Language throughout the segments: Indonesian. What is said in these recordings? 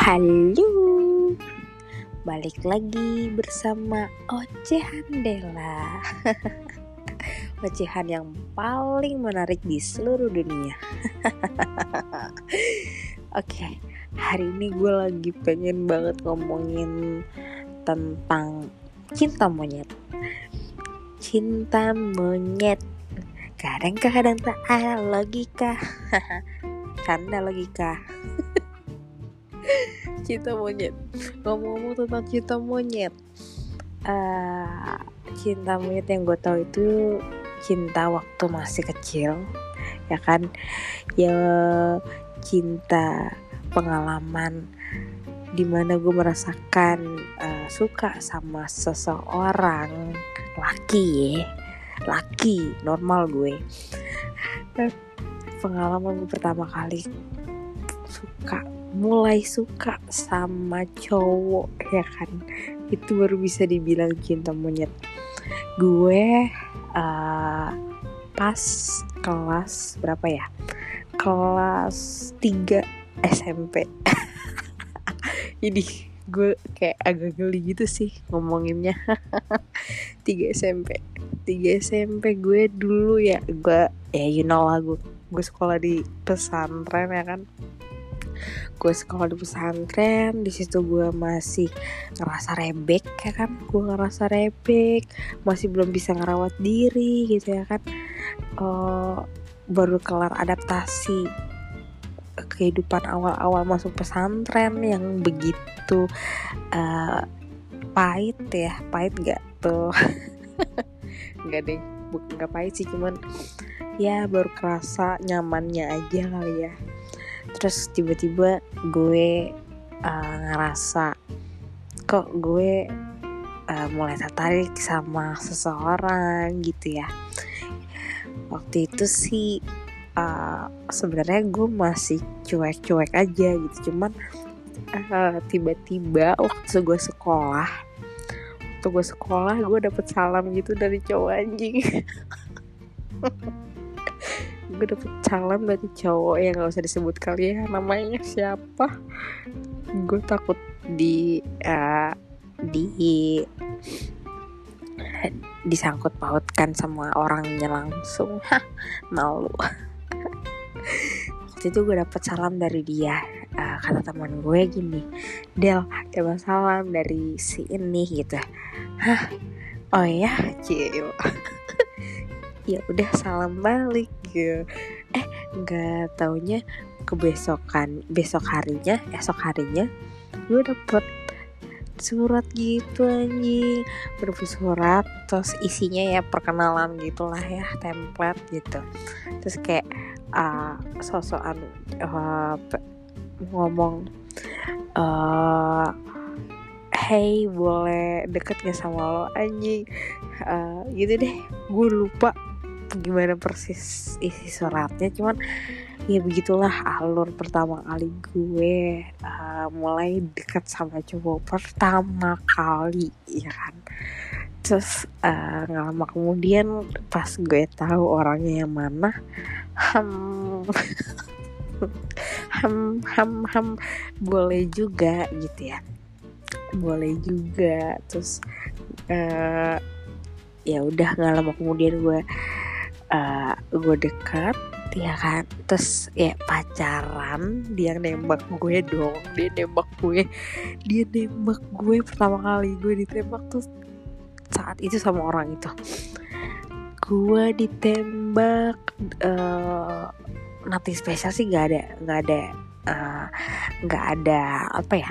Halo, balik lagi bersama Ocehan Dela Ocehan yang paling menarik di seluruh dunia. Oke, hari ini gue lagi pengen banget ngomongin tentang cinta monyet. Cinta monyet. Kadang-kadang tak ada logika. Canda logika cinta monyet. Ngomong-ngomong tentang cinta monyet uh, cinta monyet yang gue tahu itu cinta waktu masih kecil ya kan? Ya cinta pengalaman di mana gue merasakan uh, suka sama seseorang laki ya laki normal gue. Pengalaman gue pertama kali suka mulai suka sama cowok ya kan? Itu baru bisa dibilang cinta monyet. Gue uh, pas kelas berapa ya? Kelas 3 SMP ini gue kayak agak geli gitu sih ngomonginnya. 3 SMP 3 SMP gue dulu ya gue ya you know lah gue gue sekolah di pesantren ya kan gue sekolah di pesantren di situ gue masih ngerasa rebek ya kan? Gue ngerasa rebek masih belum bisa ngerawat diri gitu ya kan? Uh, baru kelar adaptasi kehidupan awal-awal masuk pesantren yang begitu uh, pahit ya pahit gak tuh? Nggak deh nggak pahit sih cuman ya baru kerasa nyamannya aja kali ya terus tiba-tiba gue uh, ngerasa kok gue uh, mulai tertarik sama seseorang gitu ya. Waktu itu sih uh, sebenarnya gue masih cuek-cuek aja gitu. Cuman uh, tiba-tiba waktu gue sekolah waktu gue sekolah gue dapet salam gitu dari cowok anjing gue dapet salam dari cowok yang gak usah disebut kali ya namanya siapa? Gue takut di uh, di disangkut pautkan sama orangnya langsung. Hah, malu. Waktu itu gue dapet salam dari dia. Uh, kata teman gue gini Del dapat salam dari si ini gitu. Hah? Oh ya cil ya udah salam balik gitu. Eh nggak taunya kebesokan besok harinya esok harinya gue dapet surat gitu anjing. Berupa surat terus isinya ya perkenalan gitulah ya template gitu. Terus kayak uh, sosokan uh, ngomong uh, hey boleh deket gak sama lo anjing? Uh, gitu deh gue lupa gimana persis isi suratnya cuman ya begitulah alur pertama kali gue uh, mulai dekat sama cowok pertama kali ya kan? Terus uh, lama kemudian pas gue tahu orangnya yang mana ham ham ham ham boleh juga gitu ya. Boleh juga terus uh, ya udah nggak lama kemudian gue uh, gue dekat ya kan? Terus ya pacaran dia nembak gue dong. Dia nembak gue. Dia nembak gue pertama kali. Gue ditembak tuh saat itu sama orang itu. Gue ditembak uh, nothing spesial sih. Nggak ada nggak ada nggak uh, ada apa ya?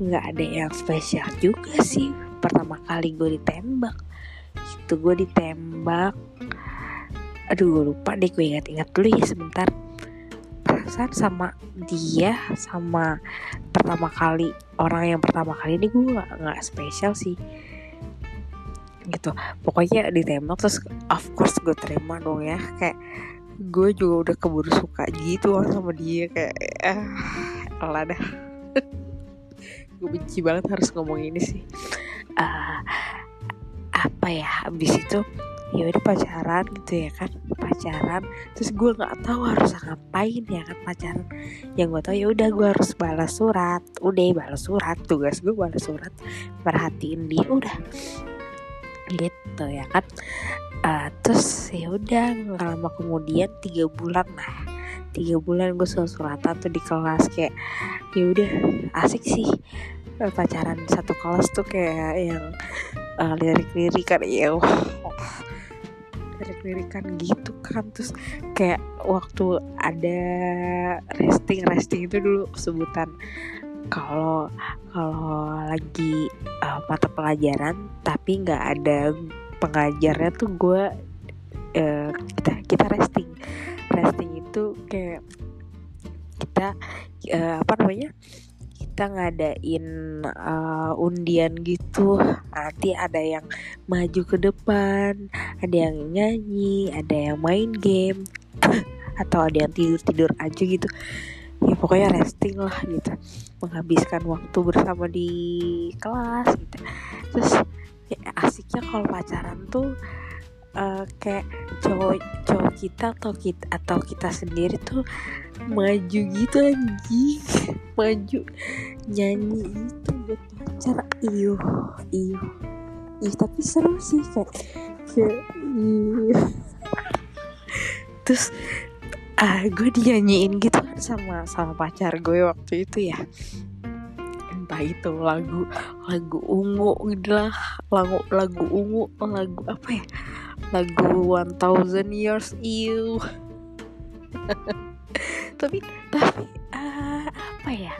Nggak ada yang spesial juga sih. Pertama kali gue ditembak. Itu gue ditembak aduh lupa deh gue ingat-ingat dulu ya sebentar. Perasaan sama dia sama pertama kali orang yang pertama kali ini gue nggak nggak spesial sih. Gitu. Pokoknya ditembak terus of course gue terima dong ya. Kayak gue juga udah keburu suka gitu sama dia kayak ah lah dah. Gue benci banget harus ngomong ini sih. Uh, apa ya abis itu ya udah pacaran gitu ya kan pacaran. Terus gue nggak tahu harus ngapain ya kan pacaran. Yang gue tahu ya udah gue harus balas surat. Udah balas surat. Tugas gue balas surat. Perhatiin dia udah. Gitu ya kan. Uh, terus ya udah nggak lama kemudian tiga bulan lah tiga bulan gue surat suratan tuh di kelas kayak ya udah asik sih. Uh, pacaran satu kelas tuh kayak yang uh, lirik-lirik kan ya lirik-lirikan gitu kan. Terus kayak waktu ada resting resting itu dulu sebutan. Kalau kalau lagi uh, mata pelajaran tapi nggak ada pengajarnya tuh gue uh, kita kita resting. Resting itu kayak kita uh, apa namanya kita ngadain uh, undian gitu. Nanti ada yang maju ke depan ada yang nyanyi ada yang main game atau ada yang tidur tidur aja gitu. Ya pokoknya resting lah gitu. Menghabiskan waktu bersama di kelas gitu. Terus ya, asiknya kalau pacaran tuh uh, kayak cowok cowok kita atau kita atau kita sendiri tuh maju gitu anjing. Maju nyanyi itu buat pacar. Iyo iyo iyo tapi seru sih kayak kayak terus ah gue dinyanyiin gitu sama sama pacar gue waktu itu ya. Entah itu lagu lagu ungu gitu lagu lagu ungu lagu apa ya lagu One Thousand Years You tapi tapi uh, apa ya?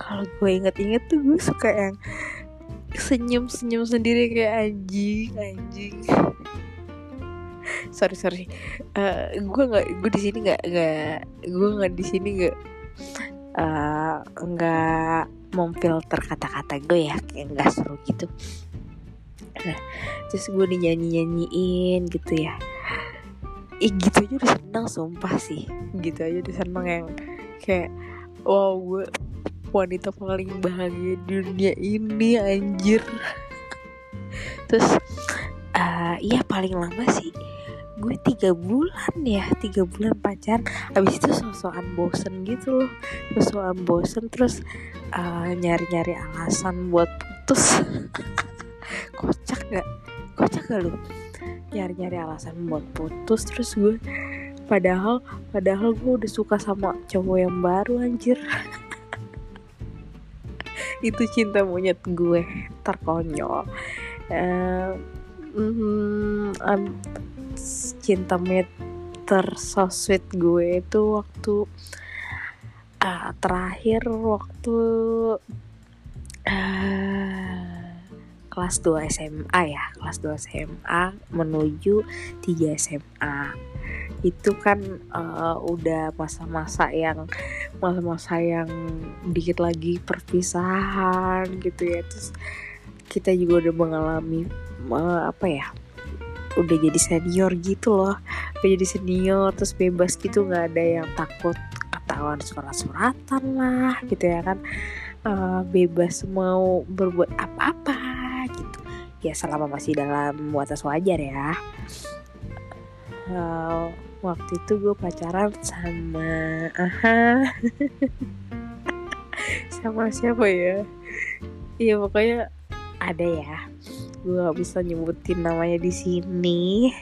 Kalau gue inget-inget tuh gue suka yang senyum-senyum sendiri kayak anjing anjing. Sorry sorry. Uh, gue nggak gue di sini nggak nggak gue nggak di sini nggak nggak uh, memfilter kata-kata gue ya kayak nggak seru gitu nah terus gue dinyanyi nyanyiin gitu ya. Ih gitu aja udah seneng sumpah sih. Gitu aja udah seneng yang kayak wow gue wanita paling bahagia di dunia ini anjir. Terus uh, iya paling lama sih gue tiga bulan ya tiga bulan pacaran. Abis itu sosokan bosen gitu loh. Sosokan bosen terus uh, nyari-nyari alasan buat putus kocak gak kocak gak lu? Nyari-nyari alasan buat putus terus gue. Padahal padahal gue udah suka sama cowok yang baru anjir. Itu cinta monyet gue terkonyol. Uh, mm, cinta meter so sweet gue itu waktu uh, terakhir waktu uh, kelas 2 SMA ya kelas 2 SMA menuju 3 SMA itu kan uh, udah masa-masa yang masa-masa yang dikit lagi perpisahan gitu ya. Terus kita juga udah mengalami uh, apa ya udah jadi senior gitu loh. Udah jadi senior terus bebas gitu nggak ada yang takut ketahuan surat-suratan lah gitu ya kan. Uh, bebas mau berbuat apa-apa ya selama masih dalam batas wajar ya. Uh, waktu itu gue pacaran sama aha. Sama siapa ya? Iya pokoknya ada ya. Gue gak bisa nyebutin namanya di sini.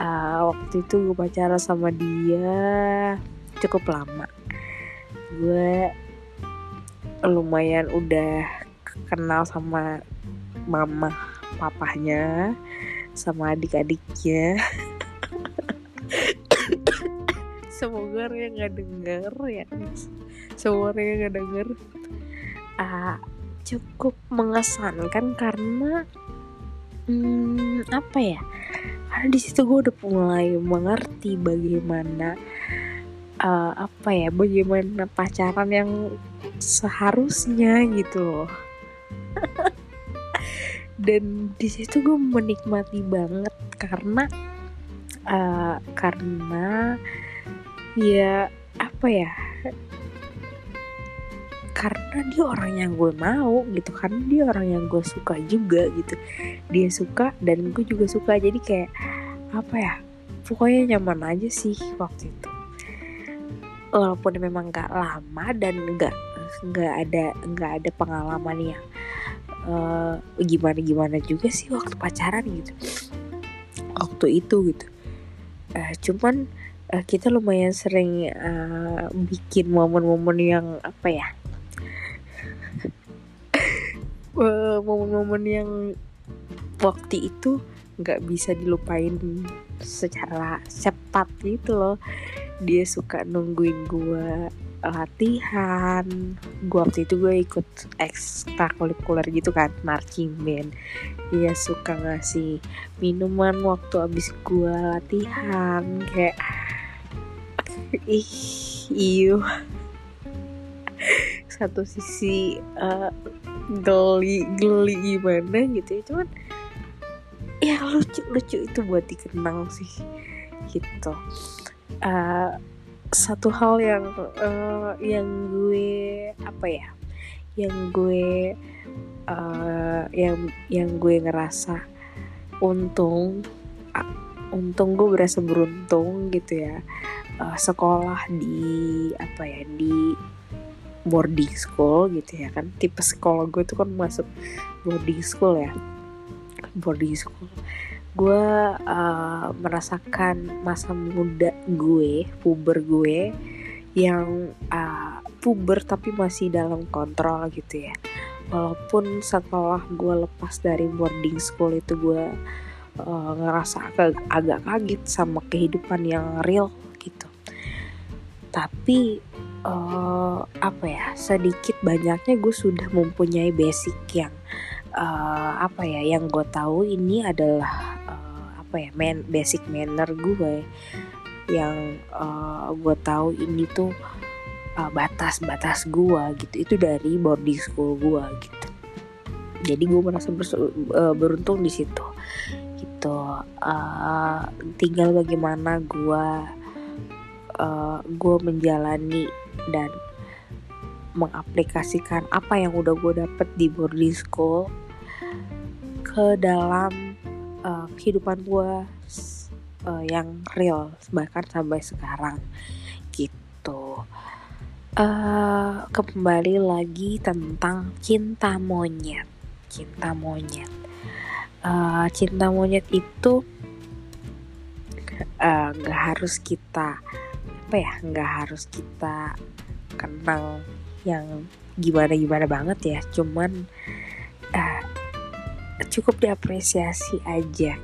Uh, waktu itu gue pacaran sama dia cukup lama. Gue lumayan udah kenal sama mama papahnya sama adik-adiknya. Semoga dia nggak denger ya. Semoga dia nggak denger. Uh, cukup mengesankan karena hmm, apa ya? Karena di situ gue udah mulai mengerti bagaimana uh, apa ya? Bagaimana pacaran yang seharusnya gitu loh dan di situ gue menikmati banget karena uh, karena ya apa ya karena dia orang yang gue mau gitu kan dia orang yang gue suka juga gitu. Dia suka dan gue juga suka jadi kayak apa ya pokoknya nyaman aja sih waktu itu. Walaupun memang gak lama dan nggak nggak ada nggak ada pengalaman yang uh, gimana gimana juga sih waktu pacaran gitu. Waktu itu gitu. Uh, cuman uh, kita lumayan sering uh, bikin momen-momen yang apa ya? Momen-momen yang waktu itu nggak bisa dilupain secara cepat gitu loh. Dia suka nungguin gue latihan. Gue waktu itu gue ikut ekstrakurikuler gitu kan marching band. Dia suka ngasih minuman waktu abis gue latihan kayak ih iyo satu sisi uh, geli geli gimana gitu ya cuman ya lucu lucu itu buat dikenang sih gitu. Uh, satu hal yang uh, yang gue apa ya yang gue uh, yang yang gue ngerasa untung uh, untung gue berasa beruntung gitu ya. Uh, sekolah di apa ya di boarding school gitu ya kan. Tipe sekolah gue tuh kan masuk boarding school ya. Boarding school gue uh, merasakan masa muda gue puber gue yang uh, puber tapi masih dalam kontrol gitu ya. Walaupun setelah gue lepas dari boarding school itu gue uh, ngerasa agak, agak kaget sama kehidupan yang real gitu. Tapi uh, apa ya sedikit banyaknya gue sudah mempunyai basic yang uh, apa ya yang gue tahu ini adalah apa ya man, basic manner gue yang uh, gue tahu ini tuh uh, batas-batas gue gitu itu dari boarding school gue gitu. Jadi gue merasa uh, beruntung di situ gitu. Uh, tinggal bagaimana gue uh, gue menjalani dan mengaplikasikan apa yang udah gue dapet di boarding school ke dalam uh, kehidupan gue uh, yang real bahkan sampai sekarang gitu. Uh, kembali lagi tentang cinta monyet cinta monyet. Uh, cinta monyet itu nggak uh, harus kita apa ya nggak harus kita kenal yang gimana gimana banget ya. Cuman cukup diapresiasi aja.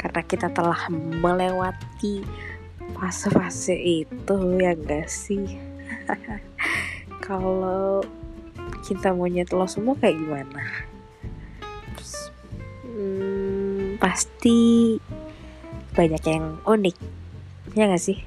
Karena kita telah melewati fase-fase itu ya gak sih? Kalau cinta monyet lo semua kayak gimana? Hmm, pasti banyak yang unik. Ya gak sih